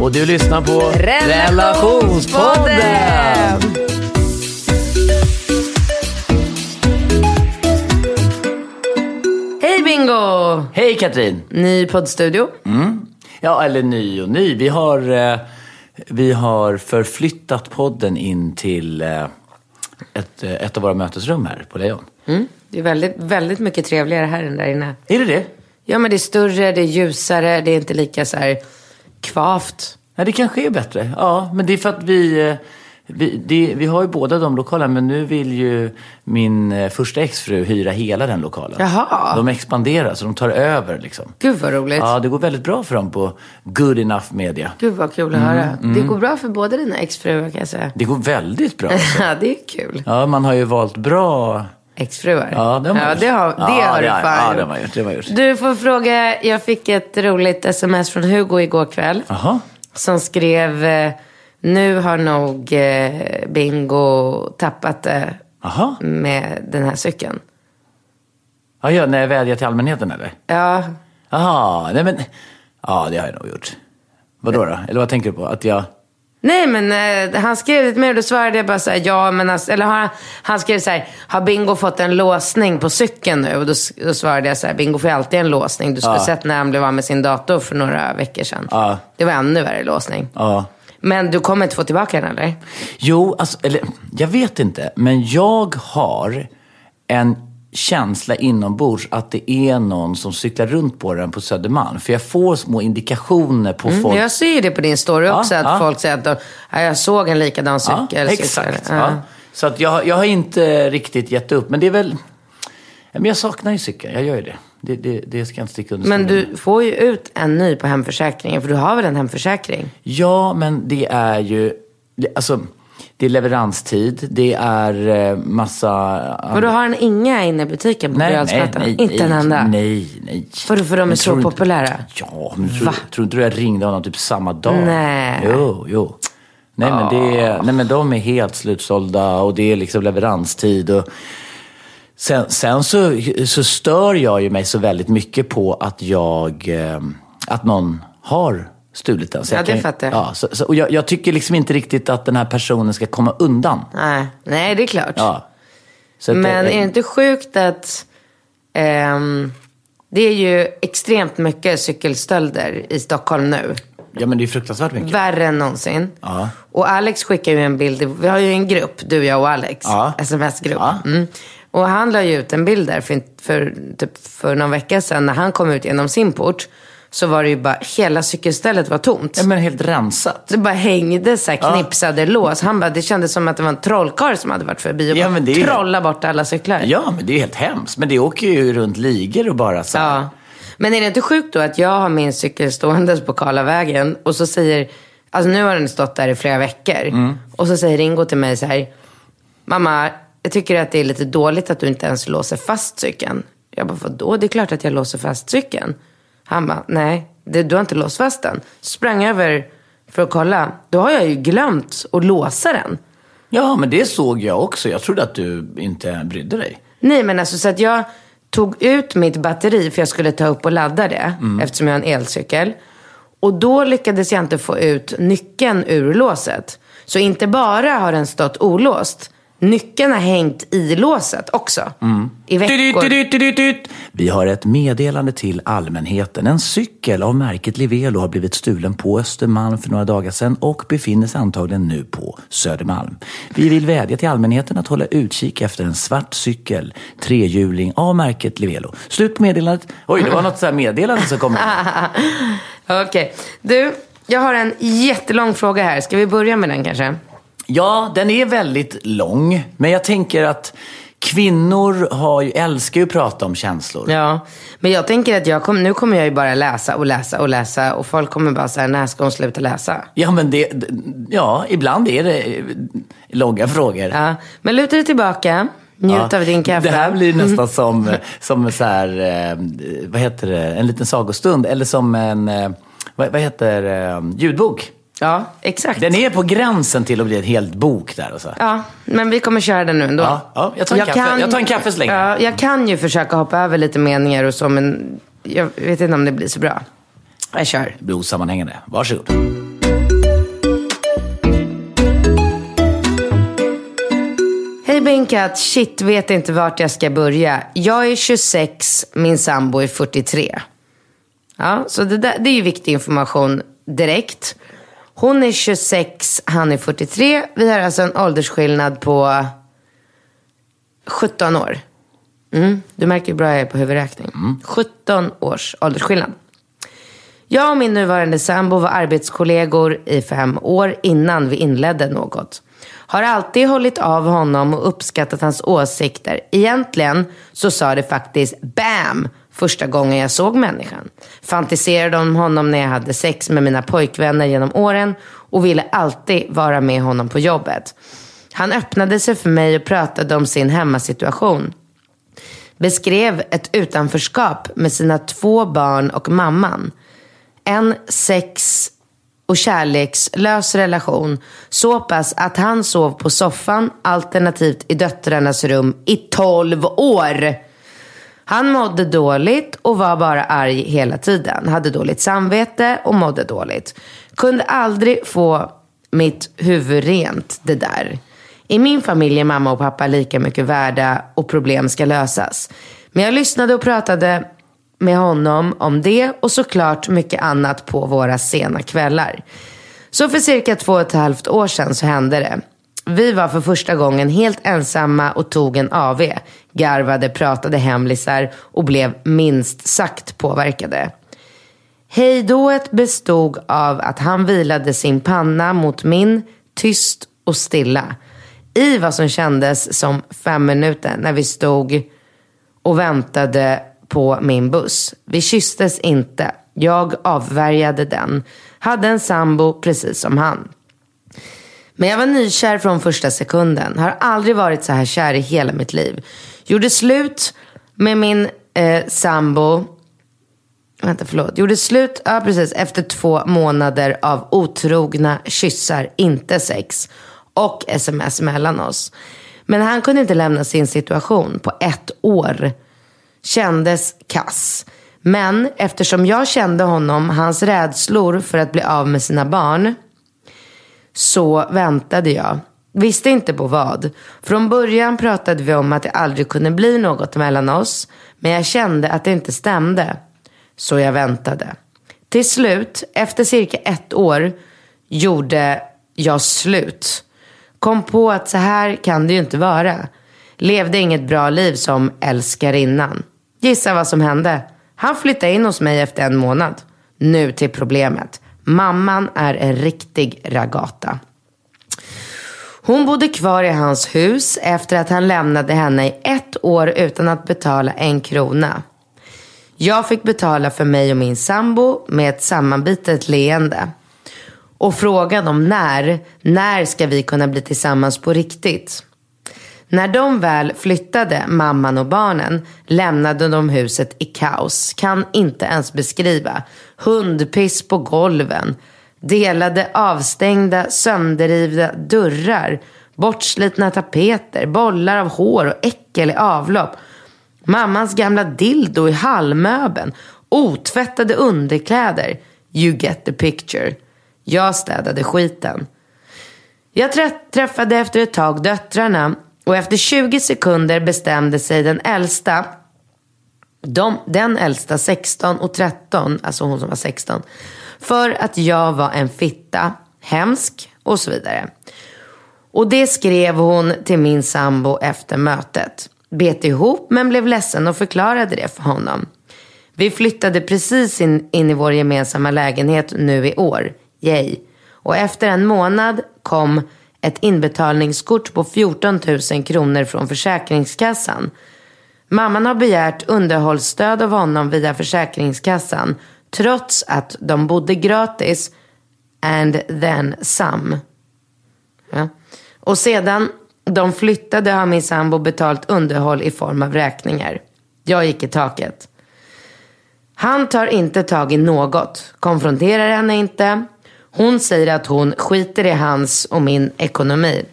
Och du lyssnar på Relationspodden. Hej Bingo! Hej Katrin. Ny poddstudio. Ja, eller ny och ny. Vi har, eh, vi har förflyttat podden in till eh, ett, eh, ett av våra mötesrum här på Lejon. Mm. Det är väldigt, väldigt mycket trevligare här än där inne. Är det det? Ja, men det är större, det är ljusare, det är inte lika så här kvavt. Nej, det kanske är bättre. Ja, men det är för att vi... eh, Vi, det, vi har ju båda de lokalerna, men nu vill ju min eh, första exfru hyra hela den lokalen. Jaha. De expanderar, så de tar över liksom. Gud vad roligt. Ja, det går väldigt bra för dem på Good Enough Media. Gud vad kul att höra. Det går bra för båda dina exfruar kan jag säga. Det går väldigt bra. Ja, det är kul. Ja, man har ju valt bra... Exfruar. Ja, det har man ja, gjort. det har, det Ja, har du det har- fan ja, det har man gjort, det har man gjort. Du får fråga, jag fick ett roligt sms från Hugo igår kväll. Jaha. Som skrev, eh, nu har nog eh, Bingo tappat det Jaha. med den här cykeln. Ja, ja, när jag vädjar till allmänheten eller? Ja, Jaha, nej men... Ja, det har jag nog gjort. Vadå då? Eller vad tänker du på? Att jag... nej men eh, han skrev lite mer och då svarade jag bara så här, ja men alltså, eller har, han- skrev så här, har Bingo fått en låsning på cykeln nu? Och då, då svarade jag så här, Bingo får ju alltid en låsning. Du skulle Ja. sett när han blev av med sin dator för några veckor sedan. Ja. Det var ännu värre låsning. Ja. Men du kommer inte få tillbaka den eller? Jo, alltså, eller jag vet inte. Men jag har en känsla inombords att det är någon som cyklar runt på den på Södermalm. För jag får små indikationer på folk. Mm, Jag ser det på din story Ja, också, att ja. folk säger att de, ja, jag såg en likadan cykel. Ja, exakt. Ja. Så att jag, jag har inte riktigt gett upp. Men det är väl... Ja, Men jag saknar ju cykeln. Jag gör ju det. Det, det, det ska jag inte sticka under Men du får ju ut en ny på hemförsäkringen, för du har väl en hemförsäkring? Ja, men det är ju... Alltså, det är leveranstid. Det är eh, massa... Och då har den inga inne i butiken på Nej, nej, nej. Inte en enda? Nej, nej. För, för de är Men så du inte- populära? Ja, men tror, tror inte du jag ringde honom typ samma dag? Nej. Jo, jo. Nej, men, det är, nej, men de är helt slutsålda och det är liksom leveranstid. Och sen sen så, så stör jag ju mig så väldigt mycket på att jag, eh, att någon har stulit den. Så Ja, jag det fattar jag. Ja, så, så, och jag, jag tycker liksom inte riktigt att den här personen ska komma undan. Nej, nej det är klart. Ja. Men eh, är det inte sjukt att ehm, det är ju extremt mycket cykelstölder i Stockholm nu. Ja, men det är fruktansvärt mycket. Värre än någonsin. Ja. Och Alex skickar ju en bild. Vi har ju en grupp, du, jag och Alex. Ja. Sms-grupp. Ja. Mm. Och han la ju ut en bild där för, för, typ för någon vecka sedan. När han kom ut genom sin port. Så var det ju bara, hela cykelstället var tomt. Ja, men helt rensat. Det bara hängde så här Ja. knipsade lås. Han bara, det kändes som att det var en trollkarl som hade varit förbi och Ja, bara är- trolla bort alla cyklar. Ja, men det är helt hemskt. Men det åker ju runt ligor och bara så här. Ja. Men är det inte sjukt då att jag har min cykel ståendes på Karlavägen och så säger, alltså nu har den stått där i flera veckor. Mm. Och så säger Ringo till mig så här, mamma, jag tycker att det är lite dåligt att du inte ens låser fast cykeln. Jag bara, vadå? Det är klart att jag låser fast cykeln. Han bara, nej, det, du har inte låst fast den. Sprang över för att kolla. Då har jag ju glömt att låsa den. Ja, men det såg jag också. Jag trodde att du inte brydde dig. Nej, men alltså så att jag tog ut mitt batteri för jag skulle ta upp och ladda det. Eftersom jag har en elcykel. Och då lyckades jag inte få ut nyckeln ur låset. Så inte bara har den stått olåst. Nyckeln har hängt i låset också. I veckor. Du-du-du-du-du-du. Vi har ett meddelande till allmänheten. En cykel av märket Livelo har blivit stulen på Östermalm för några dagar sedan och befinner sig antagligen nu på Södermalm. Vi vill vädja till allmänheten att hålla utkik efter en svart cykel, trehjuling av märket Livelo. Slut på meddelandet. Oj, det var något så här meddelande som kom. Okej. Du, jag har en jättelång fråga här. Ska vi börja med den kanske? Ja, den är väldigt lång. Men jag tänker att kvinnor har ju, älskar ju att prata om känslor. Ja, men jag tänker att jag kom, nu kommer jag ju bara läsa och läsa och läsa och folk kommer bara säga när ska hon sluta läsa? Ja, men det, ja, ibland är det eh, långa frågor. Ja, men luta dig tillbaka, njut Ja. av din kaffe. Det här blir nästan som, som så här, eh, vad heter det, en liten sagostund. Eller som en, eh, vad, vad heter ljudbok. Ja, exakt. Den är på gränsen till att bli en helt bok där. Och så. Ja, men vi kommer köra den nu ändå. Ja, ja, jag tar en kaffe- jag tar en kaffe så länge. Ja, jag kan ju försöka hoppa över lite meningar och så, men jag vet inte om det blir så bra. Jag kör. Det blir osammanhängande. Varsågod. Hej Benkat, shit vet inte vart jag ska börja. Jag är 26, min sambo är 43. Ja, så det, där, det är ju viktig information direkt. Hon är 26, han är 43. Vi har alltså en åldersskillnad på 17 år. Mm, du märker hur bra jag är på huvudräkning. 17 års åldersskillnad. Jag och min nuvarande sambo var arbetskollegor i fem år innan vi inledde något. Har alltid hållit av honom och uppskattat hans åsikter. Egentligen så sa det faktiskt BAM första gången jag såg människan. Fantiserade om honom när jag hade sex med mina pojkvänner genom åren och ville alltid vara med honom på jobbet. Han öppnade sig för mig och pratade om sin hemmasituation beskrev ett utanförskap med sina två barn och mamman. En sex och kärlekslös relation så pass att han sov på soffan alternativt i döttrarnas rum i 12 år. Han mådde dåligt och var bara arg hela tiden. Hade dåligt samvete och mådde dåligt. Kunde aldrig få mitt huvud rent det där. I min familj är mamma och pappa lika mycket värda och problem ska lösas. Men jag lyssnade och pratade med honom om det och såklart mycket annat på våra sena kvällar. Så för cirka två och ett halvt år sedan så hände det. Vi var för första gången helt ensamma och tog en AV. Garvade, pratade hemlisar och blev minst sagt påverkade. Hejdået bestod av att han vilade sin panna mot min, tyst och stilla. I vad som kändes som fem minuter när vi stod och väntade på min buss. Vi kysstes inte. Jag avvärjade den. Hade en sambo precis som han. Men jag var nykär från första sekunden. Har aldrig varit så här kär i hela mitt liv. Gjorde slut med min eh, sambo. Vänta, förlåt. Gjorde slut, ja precis, efter två månader av otrogna kyssar, inte sex. Och sms mellan oss. Men han kunde inte lämna sin situation på ett år. Kändes kass. Men eftersom jag kände honom, hans rädslor för att bli av med sina barn så väntade jag. Visste inte på vad. Från början pratade vi om att det aldrig kunde bli något mellan oss. Men jag kände att det inte stämde. Så jag väntade. Till slut, efter cirka ett år, gjorde jag slut. Kom på att så här kan det ju inte vara. Levde inget bra liv som älskarinnan. Gissa vad som hände? Han flyttade in hos mig efter en månad. Nu till problemet. Mamman är en riktig ragata. Hon bodde kvar i hans hus efter att han lämnade henne i ett år utan att betala en krona. Jag fick betala för mig och min sambo med ett sammanbitet leende. Och frågan om när, när ska vi kunna bli tillsammans på riktigt? När de väl flyttade, mamman och barnen, lämnade de huset i kaos. Kan inte ens beskriva. Hundpiss på golven. Delade avstängda, sönderrivna dörrar. Bortslitna tapeter. Bollar av hår och äckel i avlopp. Mammans gamla dildo i hallmöbeln. Otvättade underkläder. You get the picture. Jag städade skiten. Jag träffade efter ett tag döttrarna Och efter 20 sekunder bestämde sig den äldsta, de, den äldsta 16 och 13, alltså hon som var 16, för att jag var en fitta, hemsk och så vidare. Och det skrev hon till min sambo efter mötet. Bet ihop men blev ledsen och förklarade det för honom. Vi flyttade precis in, in i vår gemensamma lägenhet nu i år. Yay. Och efter en månad kom ett inbetalningskort på 14 000 kronor från Försäkringskassan. Mamman har begärt underhållsstöd av honom via Försäkringskassan trots att de bodde gratis and then some. Ja. Och sedan de flyttade har min sambo betalt underhåll i form av räkningar. Jag gick i taket. Han tar inte tag i något, konfronterar henne inte. Hon säger att hon skiter i hans och min ekonomi.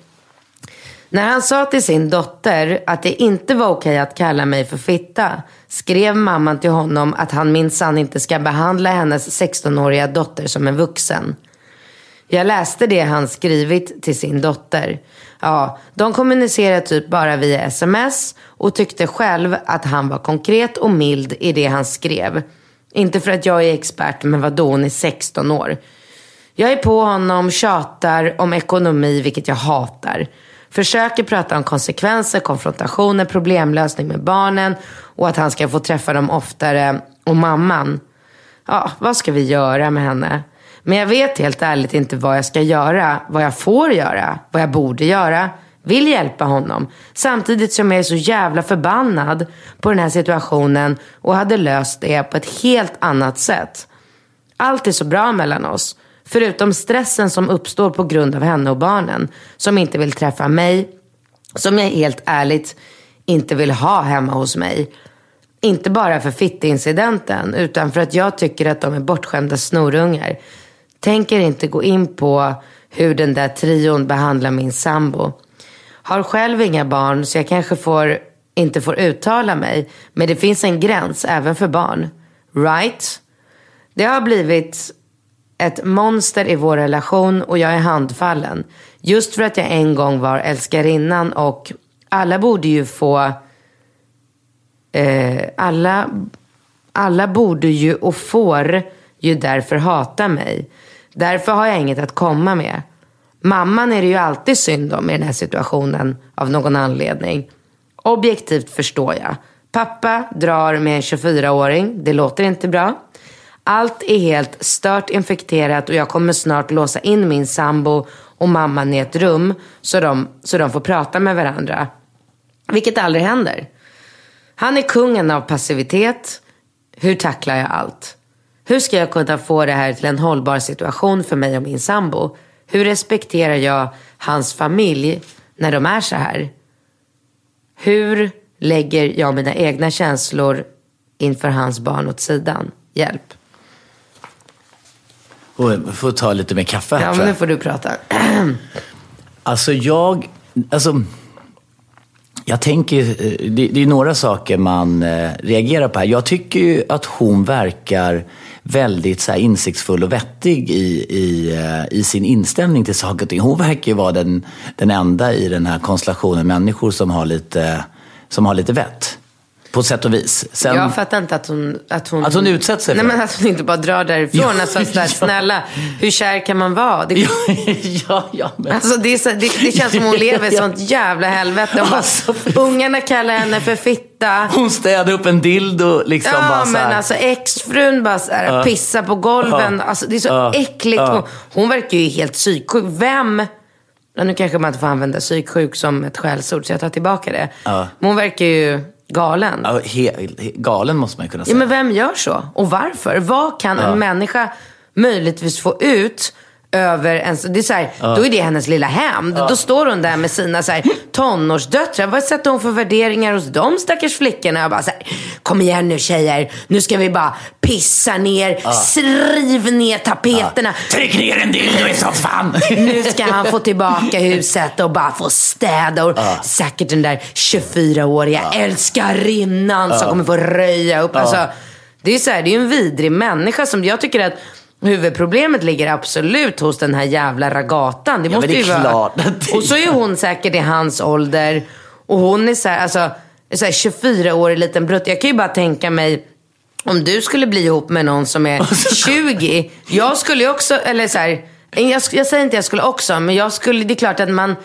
När han sa till sin dotter att det inte var okej att kalla mig för fitta skrev mamman till honom att han minsann inte ska behandla hennes 16-åriga dotter som en vuxen. Jag läste det han skrivit till sin dotter. Ja, de kommunicerade typ bara via sms och tyckte själv att han var konkret och mild i det han skrev. Inte för att jag är expert, men vadå, hon är 16 år. Jag är på honom, tjatar om ekonomi, vilket jag hatar. Försöker prata om konsekvenser, konfrontationer, problemlösning med barnen och att han ska få träffa dem oftare och mamman. Ja, vad ska vi göra med henne? Men jag vet helt ärligt inte vad jag ska göra, vad jag får göra, vad jag borde göra. Vill hjälpa honom. Samtidigt som jag är så jävla förbannad på den här situationen och hade löst det på ett helt annat sätt. Allt är så bra mellan oss. Förutom stressen som uppstår på grund av henne och barnen. Som inte vill träffa mig. Som jag helt ärligt inte vill ha hemma hos mig. Inte bara för fittincidenten utan för att jag tycker att de är bortskämda snorungar. Tänker inte gå in på hur den där trion behandlar min sambo. Har själv inga barn så jag kanske får, inte får uttala mig. Men det finns en gräns även för barn. Right? Det har blivit ett monster i vår relation och jag är handfallen. Just för att jag en gång var älskarinnan och alla borde ju få... Eh, alla, alla borde ju och får ju därför hata mig. Därför har jag inget att komma med. Mamman är det ju alltid synd om i den här situationen av någon anledning. Objektivt förstår jag. Pappa drar med en 24-åring. Det låter inte bra. Allt är helt stört infekterat och jag kommer snart låsa in min sambo och mamman i ett rum så de, så de får prata med varandra. Vilket aldrig händer. Han är kungen av passivitet. Hur tacklar jag allt? Hur ska jag kunna få det här till en hållbar situation för mig och min sambo? Hur respekterar jag hans familj när de är så här? Hur lägger jag mina egna känslor inför hans barn åt sidan? Hjälp. Och jag får ta lite mer kaffe här Ja, men nu får du prata. Alltså jag, alltså, jag tänker, eh, det, det är några saker man eh, reagerar på här. Jag tycker ju att hon verkar väldigt så insiktsfull och vettig i, i, eh, i sin inställning till saker och ting. Hon verkar ju vara den, den enda i den här konstellationen människor som har lite, som har lite vett. På sätt och vis. Sen, Jag fattar inte att hon... Att hon, Att hon utsätter sig Nej, för men det. att hon inte bara drar därifrån. Ja, alltså, sådär, ja. Snälla, hur kär kan man vara? Det, ja, ja, men... Alltså det, så, det, det känns som hon lever i sånt jävla helvete. Hon bara, Alltså, ungarna kallar henne för fitta. Hon städar upp en dildo liksom Ja, bara men alltså exfrun bara så här, pissar på golven. Ja. Alltså, det är så Ja. äckligt. Ja. Hon, hon verkar ju helt psyksjuk. Vem, ja, nu kanske man inte får använda psyksjuk som ett skällsord, så jag tar tillbaka det. Ja. Men hon verkar ju galen. Ja, he, he, galen måste man ju kunna Ja, säga. men vem gör så? Och varför? Vad kan Ja. en människa möjligtvis få ut över en... Det är så här, Då är det hennes lilla hämnd. Då står hon där med sina så här, tonårsdöttrar. Vad sätter hon för värderingar hos de stackars flickorna? Jag bara så här, kom igen nu tjejer. Nu ska vi bara pissa ner, skriv ner tapeterna. Tryck ner en dildo i soffan! Nu ska han få tillbaka huset och bara få städa. Och Säkert den där 24-åriga älskarinnan som kommer få röja upp. Alltså, det är så här, det är ju en vidrig människa som jag tycker att huvudproblemet ligger absolut hos den här jävla ragatan. Det Ja, måste men det är ju vara... klart det Och så är hon säkert i hans ålder. Och hon är så här, alltså, så här 24-årig liten brutt. Jag kan ju bara tänka mig om du skulle bli ihop med någon som är 20. Jag skulle ju också, eller så här, jag, jag säger inte jag skulle också, men jag skulle, det är klart att man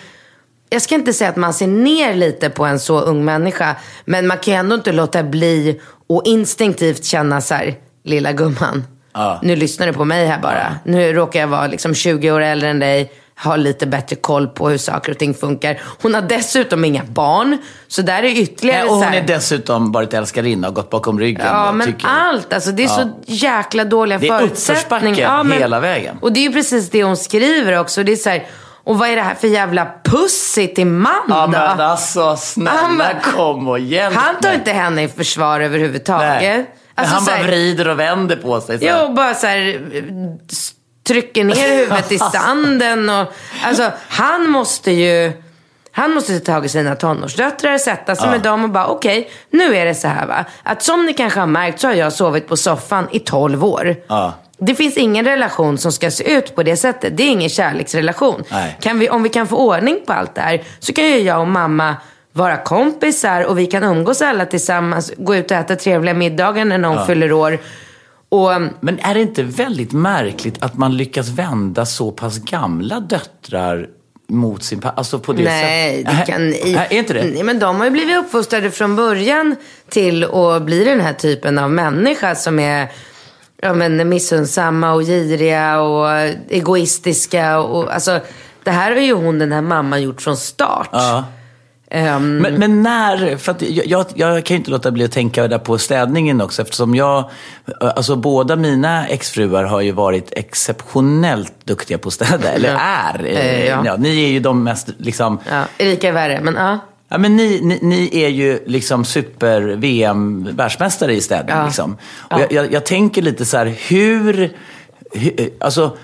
jag ska inte säga att man ser ner lite på en så ung människa. Men man kan ju ändå inte låta bli och instinktivt känna så här, lilla gumman. Ja. Nu lyssnar du på mig här bara. Nu råkar jag vara liksom 20 år äldre än dig. Har lite bättre koll på hur saker och ting funkar. Hon har dessutom inga barn. Så där är ytterligare Nej, och hon är dessutom varit älskarinna och gått bakom ryggen. Ja, men tycker- allt. Alltså, det är så jäkla dåliga Det är förutsättningar. uppförsbacke hela vägen. Och det är ju precis det hon skriver också. Det är så här, och vad är det här för jävla pussy till man Ja, då? men alltså snälla Han kom och hjälp Han tar mig. inte henne i försvar överhuvudtaget. Nej. Alltså, han bara här, vrider och vänder på sig. Så här. Jo, bara så här, trycker ner huvudet i sanden. Och, alltså, han måste ju... Han måste ta tag i sina tonårsdöttrar, sätta sig med dem och bara okej, nu är det så här va. Att som ni kanske har märkt så har jag sovit på soffan i 12 år. Ja. Det finns ingen relation som ska se ut på det sättet. Det är ingen kärleksrelation. Vi, om vi kan få ordning på allt det här så kan ju jag och mamma vara kompisar och vi kan umgås alla tillsammans, gå ut och äta trevliga middagar när någon fyller år. Och, Men är det inte väldigt märkligt att man lyckas vända så pass gamla döttrar mot sin pappa? Alltså på det nej, sättet. det kan... Nej, är inte det? Nej, men de har ju blivit uppfostrade från början till att bli den här typen av människa som är ja, men, missunnsamma och giriga och egoistiska. Och, alltså, det här har ju hon, den här mamman, gjort från start. Ja. Ehm, Men, men när, för att jag, jag, jag kan ju inte låta bli att tänka där på städningen också eftersom jag, alltså båda mina exfruar har ju varit exceptionellt duktiga på att städa, eller Ja. är. Eh, ja. Ja, ni är ju de mest liksom, ja, Erika är värre, men ja. Ja, men ni, ni, ni är ju liksom super-VM-världsmästare i städning. Ja. Liksom. Och jag, jag, jag tänker lite så här, hur... Eh, alltså,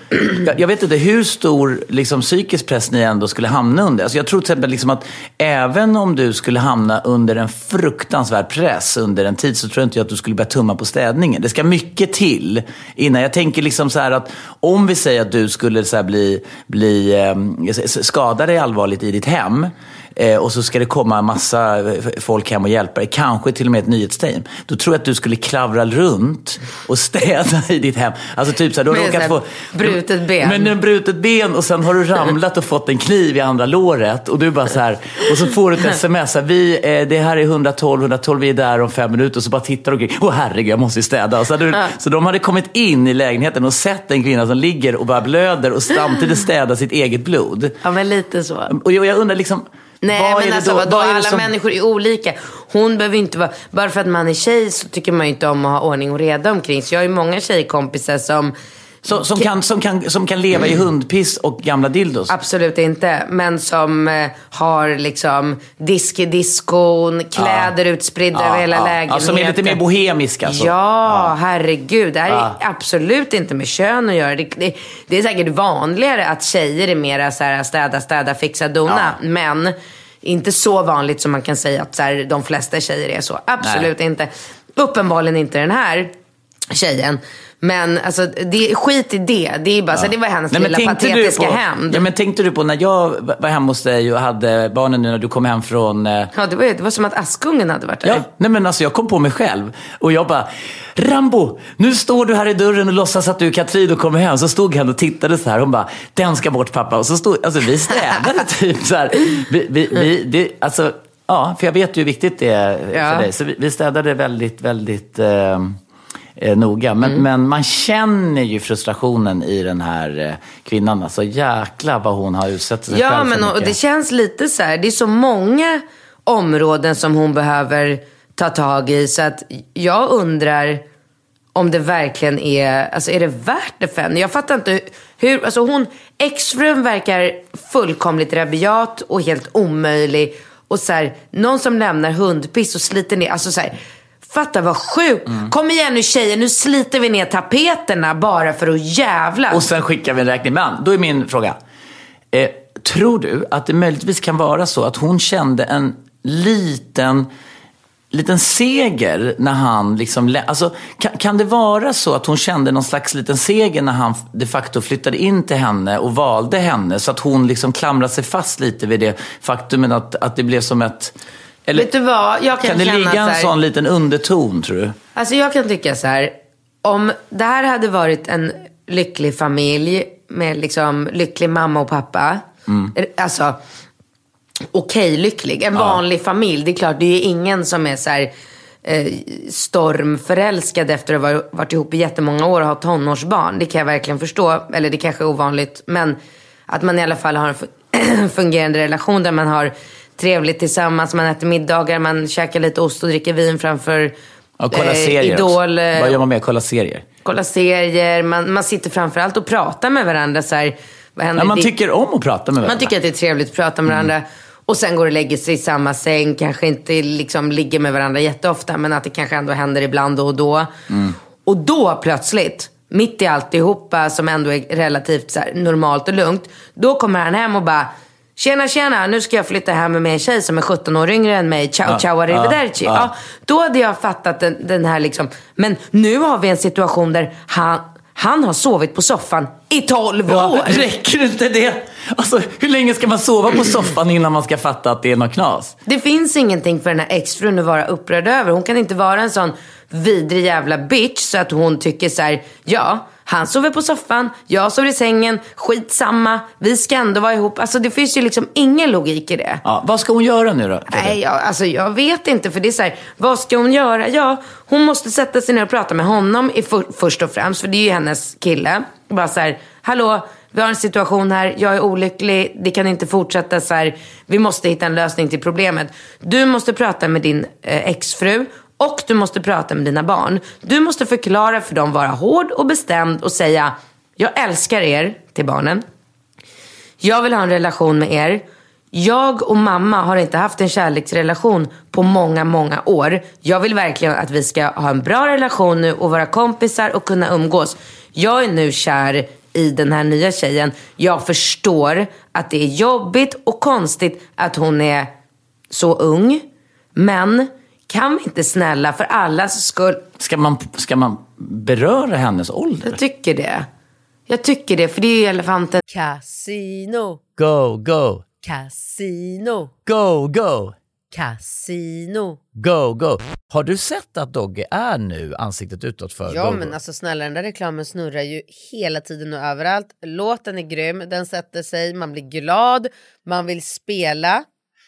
jag, jag vet inte hur stor liksom, psykisk press ni ändå skulle hamna under. Alltså, jag tror till exempel liksom att även om du skulle hamna under en fruktansvärd press under en tid så tror jag inte att du skulle börja tumma på städningen. Det ska mycket till innan. Jag tänker liksom så här att om vi säger att du skulle så här bli, bli eh, skada dig allvarligt i ditt hem Eh, och så ska det komma en massa eh, folk hem och hjälpa dig, kanske till och med ett nyhetsteam. Då tror jag att du skulle klavra runt och städa i ditt hem. Alltså typ så här, du har råkat få... brutet ben. Men en brutet ben och sen har du ramlat och fått en kniv i andra låret. Och du bara så här, och så får du ett sms. Här, vi, eh, det här är 112, 112, vi är där om fem minuter. Och så bara tittar du omkring. Åh herregud, jag måste ju städa. Så, hade du, så de hade kommit in i lägenheten och sett en kvinna som ligger och bara blöder och samtidigt städar sitt eget blod. ja, men lite så. Och jag, jag undrar liksom, Nej, vad men alltså då? vadå, Vad alla som- människor är olika. Hon behöver inte vara, bara för att man är tjej så tycker man ju inte om att ha ordning och reda omkring. Så jag har ju många tjejkompisar som Som, som, kan, som, kan, som kan leva i hundpiss och gamla dildos. Absolut inte. Men som eh, har liksom disk i diskon, kläder utspridda över hela lägenheten. Ja, som är lite mer bohemiska. Så. Ja, herregud. Det här är absolut inte med kön att göra. Det, det, det är säkert vanligare att tjejer är mera så här, städa, städa, fixa, dona. Men inte så vanligt som man kan säga att så här, de flesta tjejer är så. Absolut inte. Uppenbarligen inte den här tjejen. Men alltså, det, skit i det. Det, är bara, så, det var hennes Nej, lilla patetiska på, hämnd. Ja, men tänkte du på när jag var hemma hos dig och hade barnen nu när du kom hem från... Eh, Ja, det var, det var som att Askungen hade varit där. Ja, nej men alltså jag kom på mig själv och jag bara, Rambo, nu står du här i dörren och låtsas att du är Katrin och kommer hem. Så stod han och tittade så här. Hon bara, den ska bort pappa. Och så stod, alltså vi städade typ så här. Vi, vi, vi, det, alltså, ja, för jag vet ju hur viktigt det är Ja. för dig. Så vi, vi städade väldigt, väldigt eh, eh, noga. Men, Mm. men man känner ju frustrationen i den här eh, kvinnan. Alltså jäkla vad hon har utsatt sig Ja, själv för men och det känns lite så här. Det är så många områden som hon behöver ta tag i. Så att jag undrar om det verkligen är, alltså är det värt det för henne? Jag fattar inte hur, alltså hon, exfrun verkar fullkomligt rabiat och helt omöjlig. Och så här, någon som lämnar hundpiss och sliter ner, alltså så här, Fatta vad sjukt. Mm. Kom igen nu tjejer, nu sliter vi ner tapeterna bara för att jävlas. Och sen skickar vi en räkning. Men då är min fråga. Eh, tror du att det möjligtvis kan vara så att hon kände en liten, liten seger när han liksom... Alltså, kan, kan det vara så att hon kände någon slags liten seger när han de facto flyttade in till henne och valde henne? Så att hon liksom klamrade sig fast lite vid det faktumet att, att det blev som ett... Eller, Vet du vad? Jag kan kan det ligga en här- sån liten underton, tror du? Alltså jag kan tycka så här. Om det här hade varit en lycklig familj med liksom lycklig mamma och pappa. Alltså okej lycklig. En vanlig familj. Det är klart, det är ju ingen som är så här eh, stormförälskad efter att ha varit- ihop i jättemånga år och ha tonårsbarn. Det kan jag verkligen förstå. Eller det kanske är ovanligt. Men att man i alla fall har en fu- fungerande relation där man har trevligt tillsammans. Man äter middagar, man käkar lite ost och dricker vin framför Ja, kolla eh, serier Idol. också. eh, Vad gör man med? Kolla serier. kolla serier. Man, man sitter framförallt och pratar med varandra. Så här, vad händer Ja, man tycker om att prata med varandra. man tycker att det är trevligt att prata med varandra. Och sen går och lägger sig i samma säng. Kanske inte liksom ligger med varandra jätteofta. Men att det kanske ändå händer ibland då och då. Och då plötsligt, mitt i alltihopa som ändå är relativt så här, normalt och lugnt. Då kommer han hem och bara Tjena, tjena, nu ska jag flytta hem med en tjej som är 17 år yngre än mig. Ciao, ciao, arrivederci. ja. Ja, då hade jag fattat den, den här liksom. Men nu har vi en situation där han, han har sovit på soffan i 12 Ja, år. räcker inte det? Alltså, hur länge ska man sova på soffan innan man ska fatta att det är något knas? Det finns ingenting för den här exfrun att vara upprörd över. Hon kan inte vara en sån vidrig jävla bitch så att hon tycker så här: ja, han sover på soffan, jag sover i sängen, skitsamma, vi ska ändå vara ihop. Alltså det finns ju liksom ingen logik i det. Ja, vad ska hon göra nu då? Nej, jag, alltså jag vet inte. För det är så här, vad ska hon göra? Ja, hon måste sätta sig ner och prata med honom i för, först och främst. För det är ju hennes kille. Bara så här, hallå, vi har en situation här, jag är olycklig, det kan inte fortsätta så här. Vi måste hitta en lösning till problemet. Du måste prata med din eh, exfru och du måste prata med dina barn. Du måste förklara för dem, vara hård och bestämd och säga, jag älskar er till barnen. Jag vill ha en relation med er. Jag och mamma har inte haft en kärleksrelation på många, många år. Jag vill verkligen att vi ska ha en bra relation nu och vara kompisar och kunna umgås. Jag är nu kär i den här nya tjejen. Jag förstår att det är jobbigt och konstigt att hon är så ung. Men kan vi inte snälla för allas skull Ska man, ska man beröra hennes ålder? jag tycker det. Jag tycker det, för det är ju elefanten. Casino, Go, go, casino, go, go, casino. go, go. Har du sett att Dogge är nu ansiktet utåt för Ja Go, men Go? alltså snälla den där reklamen snurrar ju hela tiden och överallt. Låten är grym, den sätter sig, man blir glad, man vill spela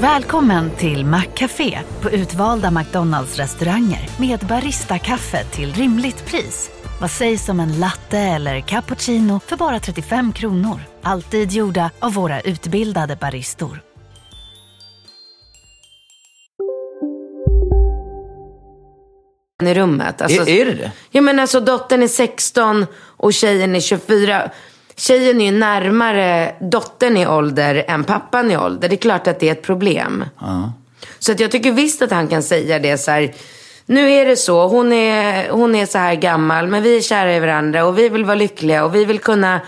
Välkommen till Maccafé på utvalda McDonalds restauranger med Baristakaffe till rimligt pris. Vad sägs om en latte eller cappuccino för bara 35 kronor? Alltid gjorda av våra utbildade baristor. i rummet. Alltså, Är, är det det? Ja men alltså dottern är 16 och tjejen är 24. Tjejen är ju närmare dottern i ålder än pappan i ålder. Det är klart att det är ett problem. Så att jag tycker visst att han kan säga det så här. nu är det så. Hon är, hon är så här gammal, men vi är kära i varandra och vi vill vara lyckliga och vi vill kunna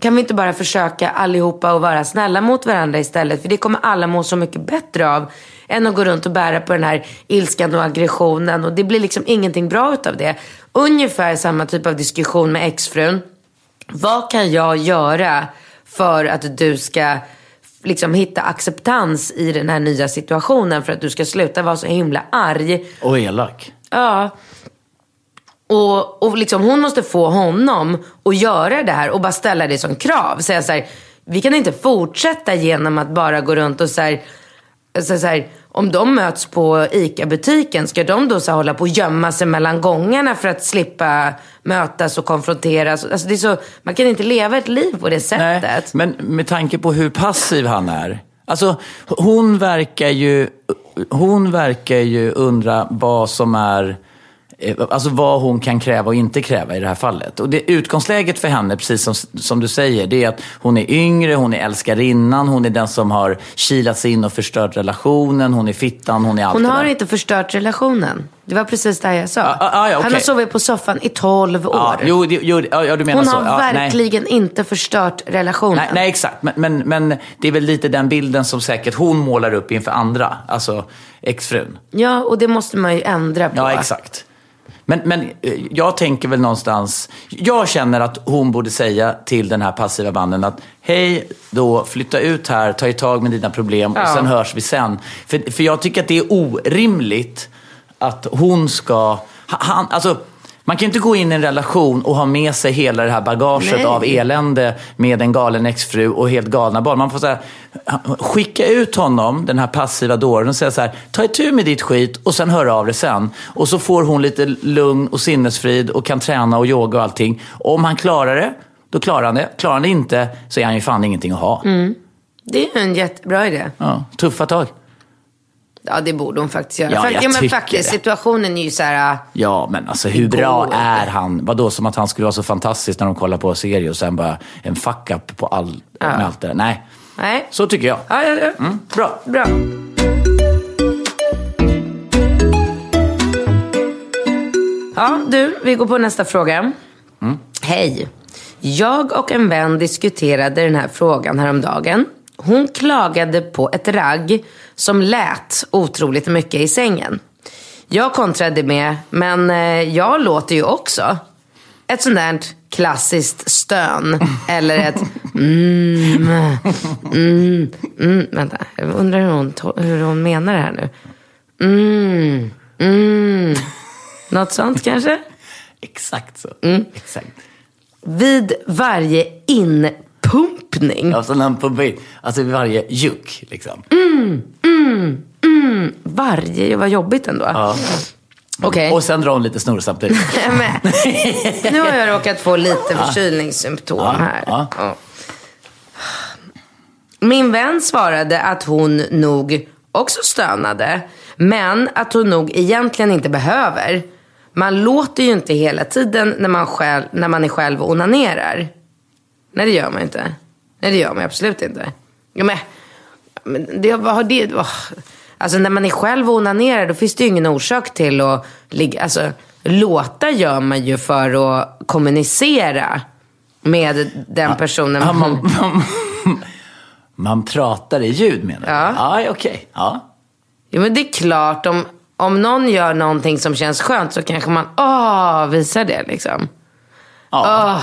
kan vi inte bara försöka allihopa att vara snälla mot varandra istället? För det kommer alla må så mycket bättre av än att gå runt och bära på den här ilskan och aggressionen. Och det blir liksom ingenting bra utav det. Ungefär samma typ av diskussion med exfrun. Vad kan jag göra för att du ska liksom hitta acceptans i den här nya situationen för att du ska sluta vara så himla arg. Och elak. Ja. Och, och liksom hon måste få honom att göra det här och bara ställa det som krav. Säga så här, vi kan inte fortsätta genom att bara gå runt och så här, så här, om de möts på ICA-butiken, ska de då så hålla på och gömma sig mellan gångarna för att slippa mötas och konfronteras? Alltså, det är så, man kan inte leva ett liv på det sättet. Nej, men med tanke på hur passiv han är. Alltså, hon verkar ju, hon verkar ju undra vad som är alltså vad hon kan kräva och inte kräva i det här fallet. Och det, utgångsläget för henne, precis som, som du säger, det är att hon är yngre, hon är älskarinnan, hon är den som har kilats in och förstört relationen, hon är fittan, hon är allt Hon har inte förstört relationen. Det var precis det jag sa. Ah, ah, ja, Han okej. har sovit på soffan i 12 år. Ja, jo, jo, ja, du menar Hon så. har Ja, nej. verkligen inte förstört relationen. Nej, nej, exakt. Men, men, men det är väl lite den bilden som säkert hon målar upp inför andra. Alltså exfrun. Ja, och det måste man ju ändra på. Ja, exakt. Men, men eh, jag tänker väl någonstans, jag känner att hon borde säga till den här passiva mannen att hej då, flytta ut här, ta i tag med dina problem och Ja. sen hörs vi sen. För, för jag tycker att det är orimligt att hon ska, han, alltså man kan inte gå in i en relation och ha med sig hela det här bagaget Nej. av elände med en galen exfru och helt galna barn. Man får så här, skicka ut honom, den här passiva dåren, och säga så här, ta itu med ditt skit och sen hör av dig sen. Och så får hon lite lugn och sinnesfrid och kan träna och yoga och allting. Om han klarar det, då klarar han det. Klarar han det inte så är han ju fan ingenting att ha. Det är en jättebra idé. Ja, tuffa tag. Ja, det borde hon faktiskt göra. Ja, Fakt- jag ja, men faktiskt, det. situationen är ju så här... äh, Ja, men alltså hur bra är han? Vadå, som att han skulle vara så fantastisk när de kollar på serie och sen bara en fuck-up på all, med allt det där. Nej, Nej. så tycker jag. Ja, ja, ja. Mm, bra. Bra. Ja, du, vi går på nästa fråga. Hej. Jag och en vän diskuterade den här frågan häromdagen. Hon klagade på ett ragg som lät otroligt mycket i sängen. Jag kontrade med, men eh, jag låter ju också. Ett sånt där klassiskt stön. Eller ett mm, mm, mm. Vänta, jag undrar hur hon, hur hon menar det här nu. Mm, mm. Något sånt kanske? Exakt så. Exakt. Vid varje inpumpning. Ja, så när han pumpar in, alltså varje juck liksom. Varje, vad jobbigt ändå. Ja. Okej. Och sen drar hon lite snor samtidigt. Men, nu har jag råkat få lite förkylningssymptom Ja, här. ja. Ja. Min vän svarade att hon nog också stönade. Men att hon nog egentligen inte behöver. Man låter ju inte hela tiden när man, själv, när man är själv och onanerar. Nej, det gör man inte. Nej, det gör man absolut inte. Ja, men, men det, vad har det... åh. Alltså när man är själv och onanerar då finns det ju ingen orsak till att ligga... Alltså, låta gör man ju för att kommunicera med den personen. Ja, man, man, man pratar i ljud menar du? Ja. Ja, okej. Ja. Jo, men det är klart, om, om någon gör någonting som känns skönt så kanske man åh, visar det liksom. Ja.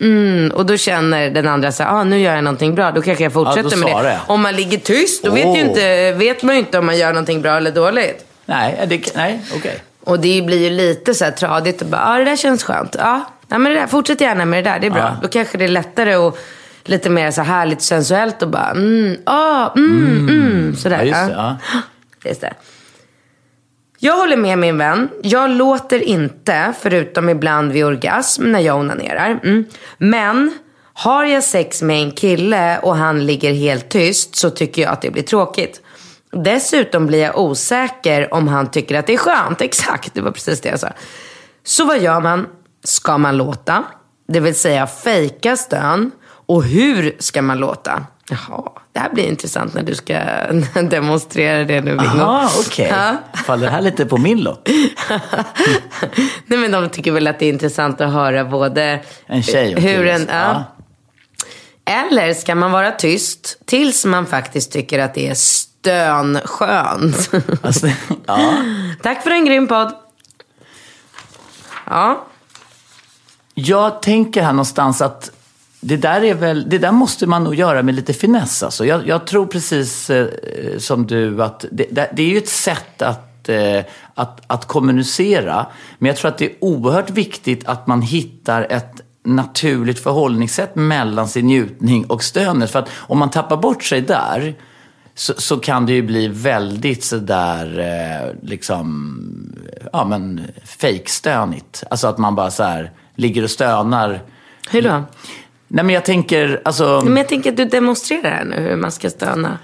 Mm, och då känner den andra så här, ah, nu gör jag någonting bra, då kanske jag fortsätter Ja, med det. jag. Om man ligger tyst, då vet, Åh. ju inte, vet man ju inte om man gör någonting bra eller dåligt. Nej, det, nej okej. Och det blir ju lite så här tradigt och bara, ja ah, det där känns skönt. Ja, ja men det där, fortsätt gärna med det där, det är bra. Ja. Då kanske det är lättare och lite mer så här härligt sensuellt och bara, mm, ah, mm, mm, sådär. Ja, just det. Ja. Just det. Jag håller med min vän. Jag låter inte, förutom ibland vid orgasm när jag onanerar. Mm. Men har jag sex med en kille och han ligger helt tyst så tycker jag att det blir tråkigt. Dessutom blir jag osäker om han tycker att det är skönt. Exakt, det var precis det jag sa. Så vad gör man? Ska man låta? Det vill säga fejka stön. Och hur ska man låta? Jaha, det här blir intressant när du ska demonstrera det nu, Bingo. Jaha, okej. Ja. Faller det här lite på min lott? Nej, men de tycker väl att det är intressant att höra både En tjej och hur en... Ja. Eller ska man vara tyst tills man faktiskt tycker att det är stönskönt? Alltså, ja. Tack för en grym podd. Ja. Jag tänker här någonstans att det där, är väl, det där måste man nog göra med lite finess. Alltså. Jag, jag tror precis eh, som du att det, det, det är ju ett sätt att, eh, att, att kommunicera. Men jag tror att det är oerhört viktigt att man hittar ett naturligt förhållningssätt mellan sin njutning och stönet. För att om man tappar bort sig där så, så kan det ju bli väldigt sådär, eh, liksom, ja men fejkstönigt. Alltså att man bara så här ligger och stönar. Hur då? Nej men jag tänker, alltså Men jag tänker att du demonstrerar här nu hur man ska stöna.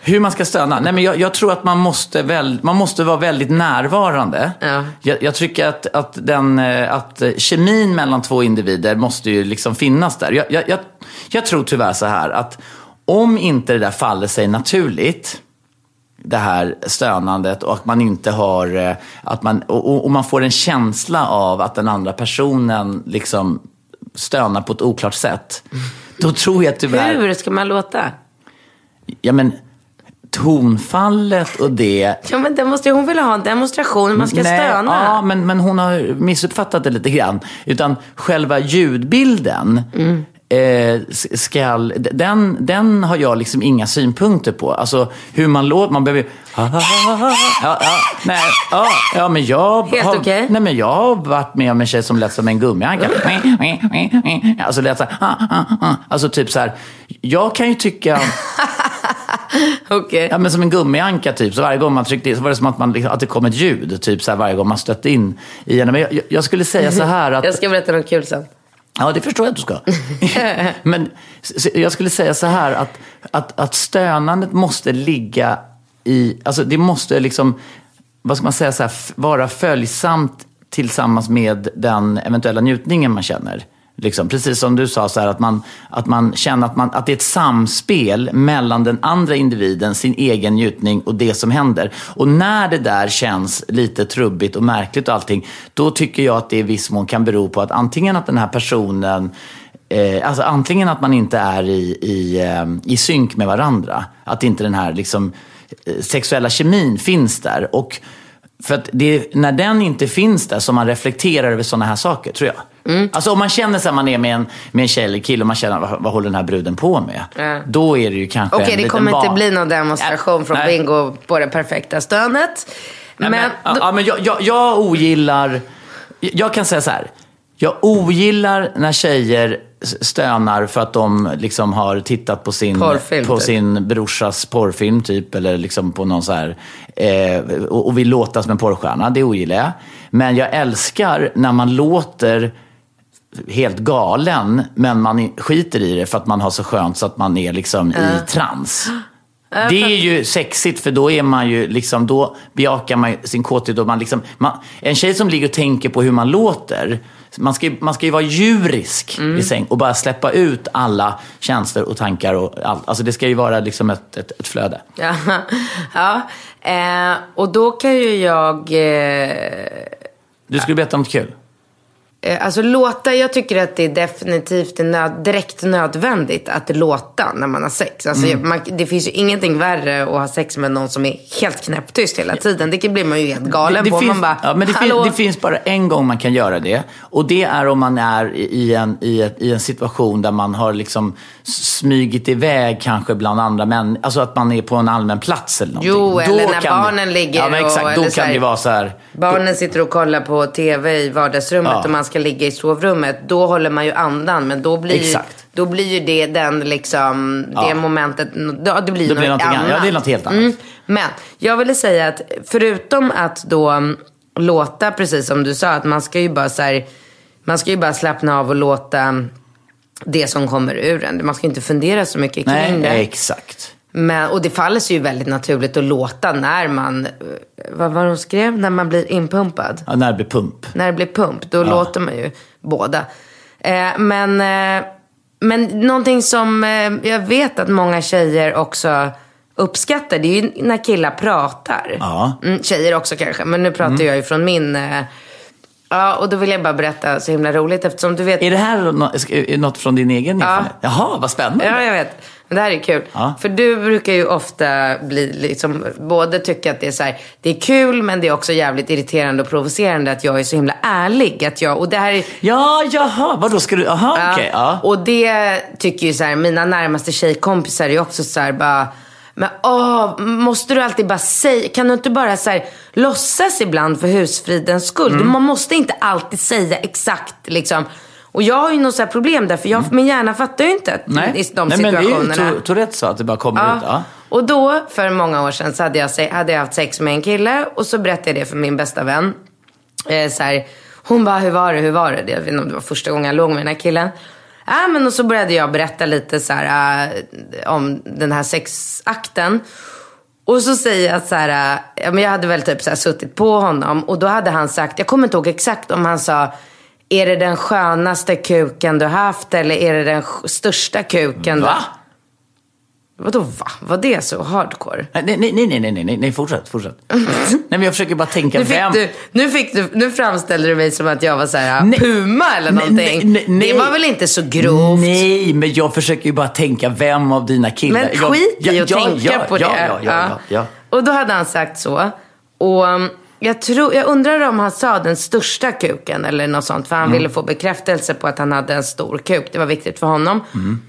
hur man ska stöna. Nej men jag, jag tror att man måste, väl, man måste vara väldigt närvarande. Ja. Jag, jag tycker att, att, den, eh, att eh, kemin mellan två individer måste ju liksom finnas där. Jag, jag, jag, tror tyvärr så här att om inte det där faller sig naturligt, det här stönandet och att man inte har, eh, att man, och- och man får en känsla av att den andra personen liksom stönar på ett oklart sätt. Då tror jag tyvärr... Hur ska man låta? Ja men tonfallet och det. Ja, men det måste, hon vill ha en demonstration, man ska Nej, stöna. Ja, men, men hon har missuppfattat det lite grann. Utan själva ljudbilden. Mm. Eh, skall, den, den har jag liksom inga synpunkter på. Alltså hur man låter, man behöver ja, ja, nej, ja, ja, men jag Helt har, okej. nej, men jag har varit med om en tjej som lät som en gummianka. Alltså lät så här, alltså typ så här. Jag kan ju tycka... Okej. Ja, men som en gummianka typ. Så varje gång man tryckte in så var det som att, man, liksom- att det kom ett ljud. Typ så här, varje gång man stötte in i henne. Men jag, jag skulle säga så här att... Jag ska berätta något kul sen. Ja, det förstår jag att du ska. men jag skulle säga så här att, att, att stönandet måste ligga i... Alltså det måste liksom, vad ska man säga, så här, vara följsamt tillsammans med den eventuella njutningen man känner. Liksom, precis som du sa, så här, att, man, att man känner att, man, att det är ett samspel mellan den andra individen, sin egen njutning och det som händer. Och när det där känns lite trubbigt och märkligt och allting, då tycker jag att det i viss mån kan bero på att antingen att den här personen Eh, alltså antingen att man inte är i, i, eh, i synk med varandra. Att inte den här liksom, eh, sexuella kemin finns där. Och för att det är när den inte finns där som man reflekterar över sådana här saker, tror jag. Mm. Alltså om man känner sig att man är med en, med en tjej eller kille och man känner vad, vad håller den här bruden på med? Ja. Då är det ju kanske Okej, det kommer inte bli någon demonstration Nej, från nej. Bingo på det perfekta stönet. Nej, Men, men, ja, ja, men jag, jag, jag ogillar... Jag kan säga så här. Jag ogillar när tjejer stönar för att de liksom har tittat på sin, på typ. sin brorsas porrfilm typ. Eller liksom på någon så här... Eh, och, och vill som en porrstjärna. Det ogillar jag. Men jag älskar när man låter helt galen, men man skiter i det för att man har så skönt så att man är liksom i trans. Det är ju sexigt för då är man ju liksom, då bejakar man sin kåthet och man liksom, man, en tjej som ligger och tänker på hur man låter, man ska, man ska ju vara djurisk i säng och bara släppa ut alla känslor och tankar och allt. Alltså det ska ju vara liksom ett, ett, ett flöde. Ja, ja. Eh, och då kan ju jag... Eh, Du skulle berätta om något kul. Eh, alltså låta, jag tycker att det är definitivt nöd, direkt nödvändigt att låta när man har sex. Alltså, Mm. man, det finns ju ingenting värre att ha sex med någon som är helt knäpptyst hela tiden. Det blir man ju helt galen det på. finns, man bara, ja, men det, finns, det finns bara en gång man kan göra det. Och det är om man är i en, i ett, i en situation där man har liksom smygit iväg kanske bland andra män. Alltså att man är på en allmän plats eller någonting. Jo, eller när kan barnen ligger Ja, men och- exakt. Då eller kan här- det vara så här. Barnen sitter och kollar på tv i vardagsrummet Ja. och man ska ligga i sovrummet. Då håller man ju andan. Men då blir, Exakt. då blir ju det den liksom, det Ja. momentet, då, det blir något blir det någonting annat. Ja, det är något helt annat. Mm. Men jag ville säga att förutom att då mm, låta, precis som du sa, att man ska ju bara så här, man ska ju bara slappna av och låta mm, det som kommer ur en. Man ska inte fundera så mycket kring Nej, det. exakt. Men, och det faller sig ju väldigt naturligt att låta när man, eh, vad var de skrev? När man blir inpumpad. Ja, när det blir pump. När det blir pump, då låter man ju båda. Eh, men, eh, Men någonting som eh, jag vet att många tjejer också uppskattar, det är ju när killar pratar. Ja. Mm, tjejer också kanske, men nu pratar jag ju från min... Eh, ja, och då vill jag bara berätta så himla roligt eftersom du vet... Är det här nå- är något från din egen erfarenhet? Jaha, vad spännande. Ja, jag vet. Men det här är kul. Ja. För du brukar ju ofta bli liksom, både tycka att det är så här, det är kul men det är också jävligt irriterande och provocerande att jag är så himla ärlig. Att jag, och det här är, Ja, jaha, vadå ska du, jaha, okej. ja. Och det tycker ju så här, mina närmaste tjejkompisar är också så här bara, men åh, måste du alltid bara säga, kan du inte bara så här, låtsas ibland för husfridens skull? Mm. Man måste inte alltid säga exakt liksom. Och jag har ju något så här problem där, för jag, min hjärna fattar ju inte Mm. Nej, i de Nej men det är ju Tou- Tourettes så att det bara kommer ut. Ja. Och då, för många år sedan, så hade jag, hade jag haft sex med en kille och så berättade jag det för min bästa vän. Eh, så här, hon bara, hur var det, hur var det? Jag vet inte om det var första gången jag låg med den här killen. Ja, men och så började jag berätta lite så här, äh, om den här sexakten. Och så säger jag så här, äh, ja, jag hade väl typ så här suttit på honom och då hade han sagt, jag kommer inte ihåg exakt om han sa, är det den skönaste kuken du haft eller är det den största kuken? Va? Du... Vadå va? Var det så hardcore? Nej, nej, nej, nej, nej, nej, fortsätt, fortsätt. nej, men jag försöker bara tänka Nu, fick vem... du, nu, fick du, nu framställde du mig som att jag var så här, Nej. Puma eller någonting. nej, nej. Det var väl inte så grovt? Nej, men jag försöker ju bara tänka vem av dina killar... Men skit i att tänka på ja, det. Ja, ja, ja, ja. Och då hade han sagt så. Och um, jag, tror, jag undrar om han sa den största kuken eller något sånt. För han Mm. ville få bekräftelse på att han hade en stor kuk. Det var viktigt för honom. Mm.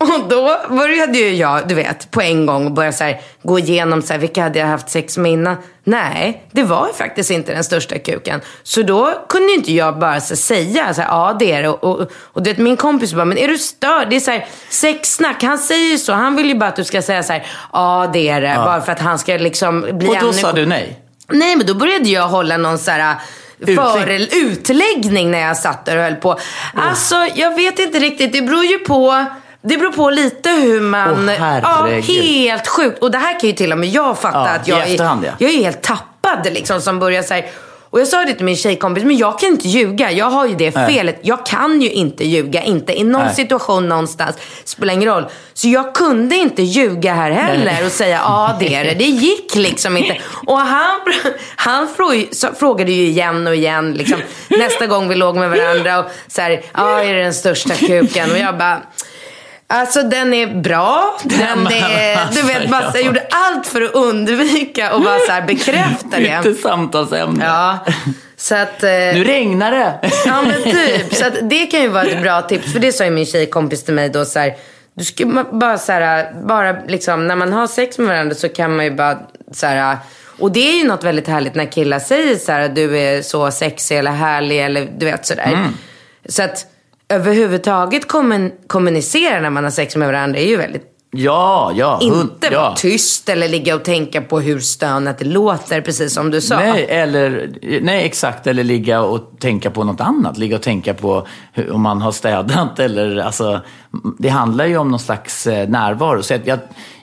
Och då började ju jag, du vet, på en gång börja så här, gå igenom så här, vilka hade jag haft sex med innan. Nej, det var ju faktiskt inte den största kuken. Så då kunde inte jag bara så säga så här, ja det är det. Och, och, och du vet, min kompis bara, men är du störd? Det är så här, sexsnack. Han säger ju så. Han vill ju bara att du ska säga så här, ja det är det. Bara för att han ska liksom bli Och då ännu- sa du nej? Nej, men då började jag hålla någon så här Utlägg- före, utläggning när jag satt där och höll på. Alltså, jag vet inte riktigt. Det beror ju på... Det beror på lite hur man... Åh, ja, helt sjukt. Och det här kan ju till och med jag fatta Ja, att jag efterhand, är, ja. jag är helt tappad liksom som börjar så här. Och jag sa det till min tjejkompis, men jag kan inte ljuga. Jag har ju det Nej. felet. Jag kan ju inte ljuga. Inte i någon Nej. situation någonstans. Spelar ingen roll. Så jag kunde inte ljuga här heller och säga ja det är det. Det gick liksom inte. Och han, han frågade ju igen och igen liksom, nästa gång vi låg med varandra. Och så här, ja är det den största kuken? Och jag bara, Alltså den är bra. Den är, du vet, bara, så jag gjorde allt för att undvika och bara så här bekräfta det. Lite samtalsämne. Ja, så att... eh, Nu regnar det. Ja men typ. Så att det kan ju vara ett bra tips. För det sa ju min tjejkompis till mig då så här. Du ska bara så här, bara liksom när man har sex med varandra så kan man ju bara så här. Och det är ju något väldigt härligt när killar säger så här, du är så sexig eller härlig eller du vet sådär. Så att överhuvudtaget kommun- kommunicera när man har sex med varandra är ju väldigt Ja, ja. hund- inte ja. vara tyst eller ligga och tänka på hur stönet låter, precis som du sa. Nej, eller, nej, exakt. Eller ligga och tänka på något annat. Ligga och tänka på hur, om man har städat. Eller, alltså, det handlar ju om någon slags eh, närvaro. Så jag, jag,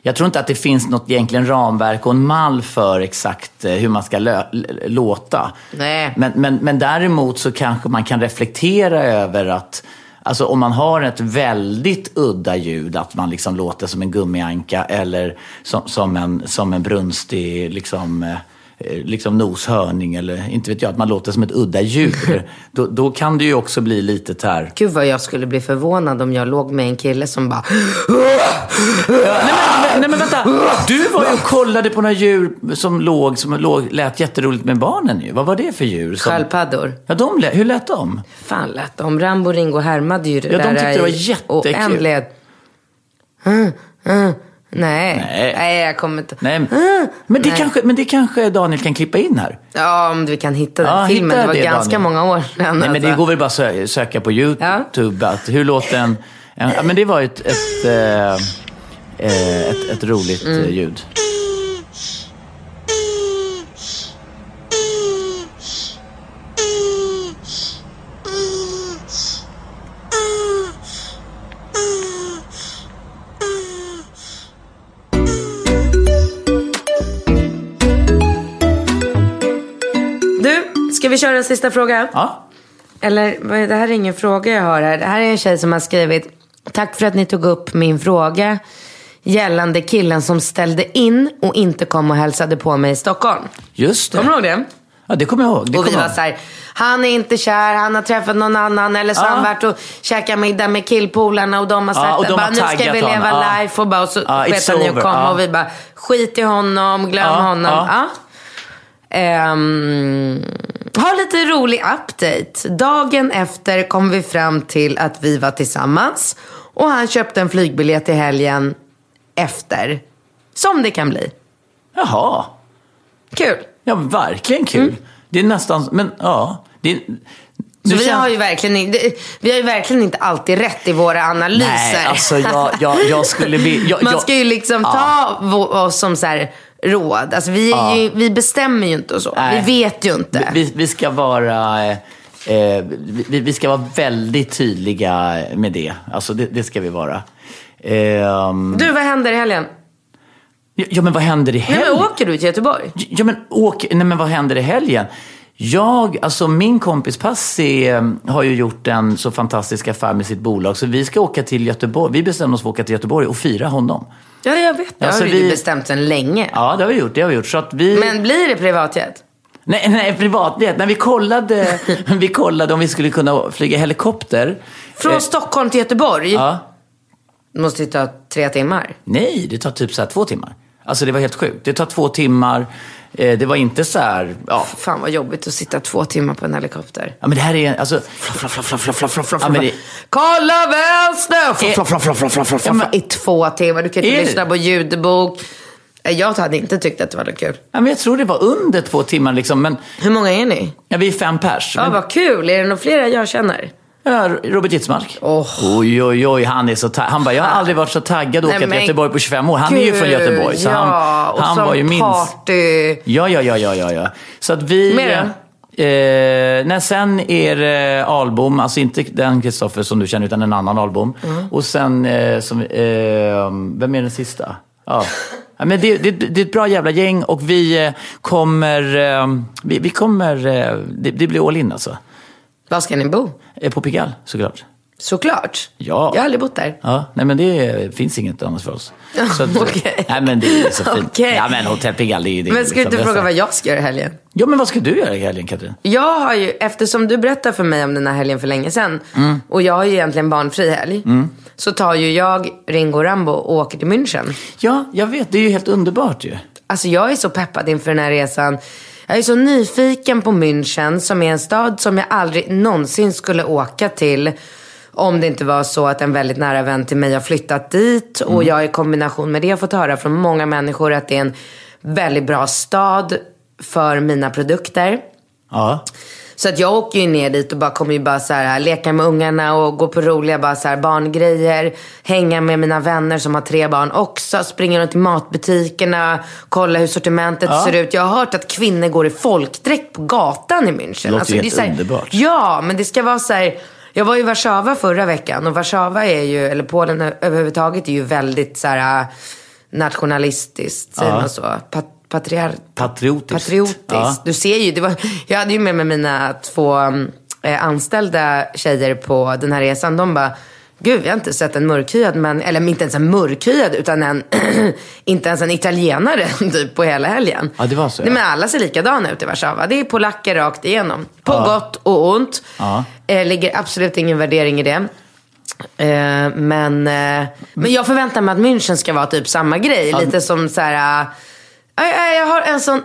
jag tror inte att det finns något egentligen ramverk och en mall för exakt eh, hur man ska lö, låta. Nej. Men, men, men däremot så kanske man kan reflektera över att Alltså om man har ett väldigt udda ljud, att man liksom låter som en gummianka eller som, som, en, som en brunstig liksom, eh, liksom noshörning eller inte vet jag, att man låter som ett udda djur. då, då kan det ju också bli lite tär. Gud vad jag skulle bli förvånad om jag låg med en kille som bara... nej, men, nej men vänta, du var ju och kollade på några djur som låg, som låg, lät jätteroligt med barnen ju. Vad var det för djur? Som... Sköldpaddor. Ja, de lät, hur lät de? Fan lät de. Rambo Ringo härmade ju det Ja, de där. tyckte det var jättekul. oändlighet. Mm, mm. Nej. Nej. Nej, jag kommer inte... Nej, men, Mm, men, det nej. kanske, men det kanske Daniel kan klippa in här. Ja, om vi kan hitta den Ja, filmen. hitta Det var det, ganska Daniel. många år sedan. Nej, men det alltså. går väl bara att sö- söka på YouTube. Ja. Att, hur låter en... en ja, men det var ett, ett, eh, eh, ett, ett roligt Mm. eh, ljud. Vi köra en sista fråga? Ja. Eller, det här är ingen fråga jag har här. Det här är en tjej som har skrivit. Tack för att ni tog upp min fråga gällande killen som ställde in och inte kom och hälsade på mig i Stockholm. Just det. Kommer du ihåg det? Ja, det kommer jag ihåg. Det och vi var så här, han är inte kär, han har träffat någon annan eller så har Ja. han varit och käkat middag med killpolarna och de har sagt Ja, de bara, har nu ska vi leva. Ja. life och, bara, och så Ja, vet han ju over. kom Ja. och vi bara skit i honom, glöm honom. ja. Ja. Ha lite rolig update. Dagen efter kom vi fram till att vi var tillsammans och han köpte en flygbiljett till helgen efter. Som det kan bli. Jaha. Kul. Ja, verkligen kul. Det är nästan, men ja. Det är, Mm. Så vi har, ju verkligen, inte- vi har ju verkligen inte alltid rätt i våra analyser. Nej, alltså jag, jag, jag skulle. Jag, Man ska ju liksom ta vå- oss som så här råd. Alltså vi, är ju, vi bestämmer ju inte och så. Nej. Vi vet ju inte. Vi, vi ska vara... Eh, eh, vi, vi ska vara väldigt tydliga med det. Alltså det, det ska vi vara. Ehm, Du, vad händer i helgen? ja, men vad händer i Nej, helgen? men åker du till Göteborg? Ja, men åk... Nej, men vad händer i helgen? Jag, alltså min kompis Passi eh, har ju gjort en så fantastisk affär med sitt bolag. Så vi ska åka till Göteborg. Vi bestämde oss för att åka till Göteborg och fira honom. Ja, jag vet. Det Alltså, har vi... vi- bestämt sedan länge. Ja, det har vi gjort. Det har vi gjort. Så att vi... Men blir det privatjet? Nej, nej privatjet. När vi kollade, vi kollade om vi skulle kunna flyga helikopter. Från Eh, Stockholm till Göteborg? Ja. Det måste ju ta tre timmar. Nej, det tar typ så två timmar. Alltså det var helt sjukt. Det tar två timmar. Eh, det var inte så här, ja. Fan vad jobbigt att sitta två timmar på en helikopter. ja men det här är, alltså. Kolla vänster! Eh, I två timmar. Du kan inte lyssna på ljudbok. Eh, Jag hade inte tyckt att det var kul. ja, men jag tror det var under två timmar liksom. Men Hur många är ni? ja, vi är fem pers. Ja, Men, vad kul. Är det några fler jag känner? Ja, Robert Itzmark. Åh. Oj, oj, oj. Han är så taggad. Han bara, jag har aldrig varit så taggad att åka till Göteborg på 25 år. Han är ju från Gud, Göteborg. Så ja, han, han var ju minst... party. Ja, ja, ja, ja, ja. Så att vi... Mer? Eh, nej, sen är det Albom, alltså inte den Kristoffer som du känner utan en annan Albom. Mm. Och sen, eh, som, eh, vem är den sista? Ja. Ja, men det, det, det är ett bra jävla gäng och vi eh, kommer, eh, vi, vi kommer, eh, det, det blir all in alltså. Var ska ni bo? Eh, På Pigalle såklart. Såklart. Ja. Jag har aldrig bott där. Ja, nej men det finns inget annat för oss. Så att, Okej. Nej men det är så fint. Okej. Ja men Hotell Pigalle är det. Men ska du liksom inte fråga vad jag ska göra i helgen? Ja men vad ska du göra i helgen Katrin? Jag har ju, eftersom du berättade för mig om den här helgen för länge sedan Mm. och jag har ju egentligen barnfri helg. Så tar ju jag Ringo Rambo och åker till München. Ja, jag vet. Det är ju helt underbart ju. Alltså jag är så peppad inför den här resan. Jag är så nyfiken på München som är en stad som jag aldrig någonsin skulle åka till. Om det inte var så att en väldigt nära vän till mig har flyttat dit. Och Mm. jag i kombination med det har fått höra från många människor att det är en väldigt bra stad för mina produkter. Ja. Så att jag åker ju ner dit och bara kommer ju bara så här, leka med ungarna och gå på roliga bara så här, barngrejer. Hänga med mina vänner som har tre barn också. Springa runt i matbutikerna. Kolla hur sortimentet Ja. ser ut. Jag har hört att kvinnor går i folkdräkt på gatan i München. Alltså, Det låter ju är helt så här- underbart. Ja, men det ska vara så här. Jag var i Warszawa förra veckan och Warszawa är ju, eller Polen överhuvudtaget är ju väldigt så här nationalistiskt. Ja. man så? Pat- patriar- Patriotiskt. Patriotiskt. Ja. Du ser ju, det var, jag hade ju med mig mina två eh, anställda tjejer på den här resan. De bara, gud vi har inte sett en mörkhyad men eller inte ens en mörkhyad utan en, inte ens en italienare typ på hela helgen. Ja, det var så, ja. Nej, men alla ser likadana ut i Warszawa. Det är polacker rakt igenom. På Ja. gott och ont. Ja. Eh, ligger absolut ingen värdering i det. Eh, men, eh, men jag förväntar mig att München ska vara typ samma grej. Lite som så här... jag- har en sån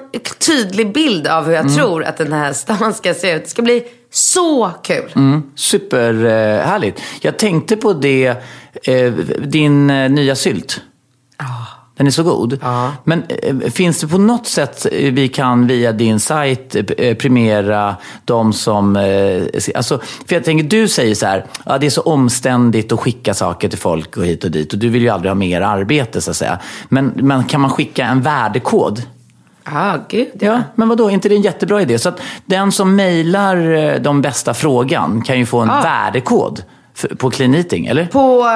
tydlig bild av hur jag Mm. tror att den här stan ska se ut. Det ska bli så kul. Mm. Superhärligt. Jag tänkte på det, eh, din eh, nya sylt. Den är så god. Ja. Men eh, finns det på något sätt eh, vi kan via din sajt eh, premiera de som... Alltså, för jag tänker, du säger så här, ja, det är så omständigt att skicka saker till folk och hit och dit. Och du vill ju aldrig ha mer arbete så att säga. Men, men kan man skicka en värdekod? Ja, gud Ja, men vadå, är inte det en jättebra idé? Så att den som mejlar de bästa frågan kan ju få en Ja. värdekod på Clean Eating, eller? På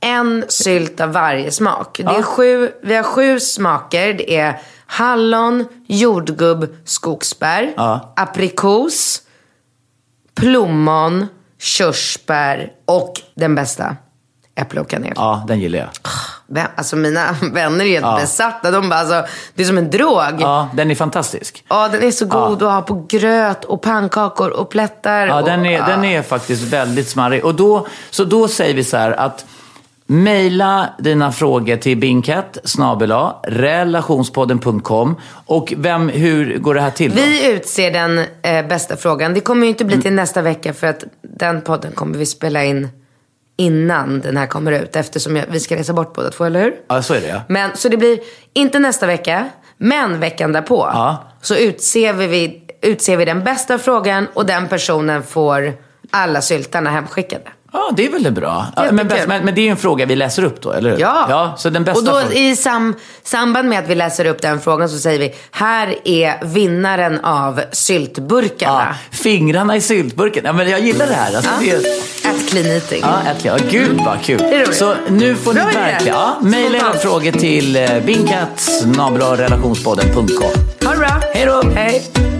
en sylt av varje smak. Det är Ja. sju, vi har sju smaker. Det är hallon, jordgubb, skogsbär, Ja. aprikos, plommon, körsbär och den bästa, äpple och kanel. Ja, den gillar jag. Alltså mina vänner är helt besatta. De bara, alltså, det är som en drog. Ja. Ja, den är fantastisk. den är så god att ha på gröt och pannkakor och plättar. Ja, och, den är, den är faktiskt väldigt smarrig. Och då, så då säger vi så här att Mejla dina frågor till bingkat relationspodden.com och vem, hur går det här till då? Vi utser den eh, bästa frågan. Det kommer ju inte bli till nästa vecka för att den podden kommer vi spela in innan den här kommer ut. Eftersom jag, vi ska resa bort båda två, eller hur? Ja, så är det ja. Men, så det blir inte nästa vecka, men veckan därpå. Ja. Så utser vi, utser vi den bästa frågan och den personen får alla syltarna hemskickade. Ja, det är väl bra. Ja, men, bäst, men, men det är ju en fråga vi läser upp då, eller hur? Ja. ja så den bästa och då frågan. i sam, samband med att vi läser upp den frågan så säger vi, här är vinnaren av syltburkarna. Ja, fingrarna i syltburken. Ja, men jag gillar det här. Alltså, det är, At clean eating. ja, äntligen. Ja, gud vad kul. är roligt. Så nu får ni verkligen ja, mejla era frågor till eh, bingkat relationspodden.com. Ha det bra. Hej då! Hej.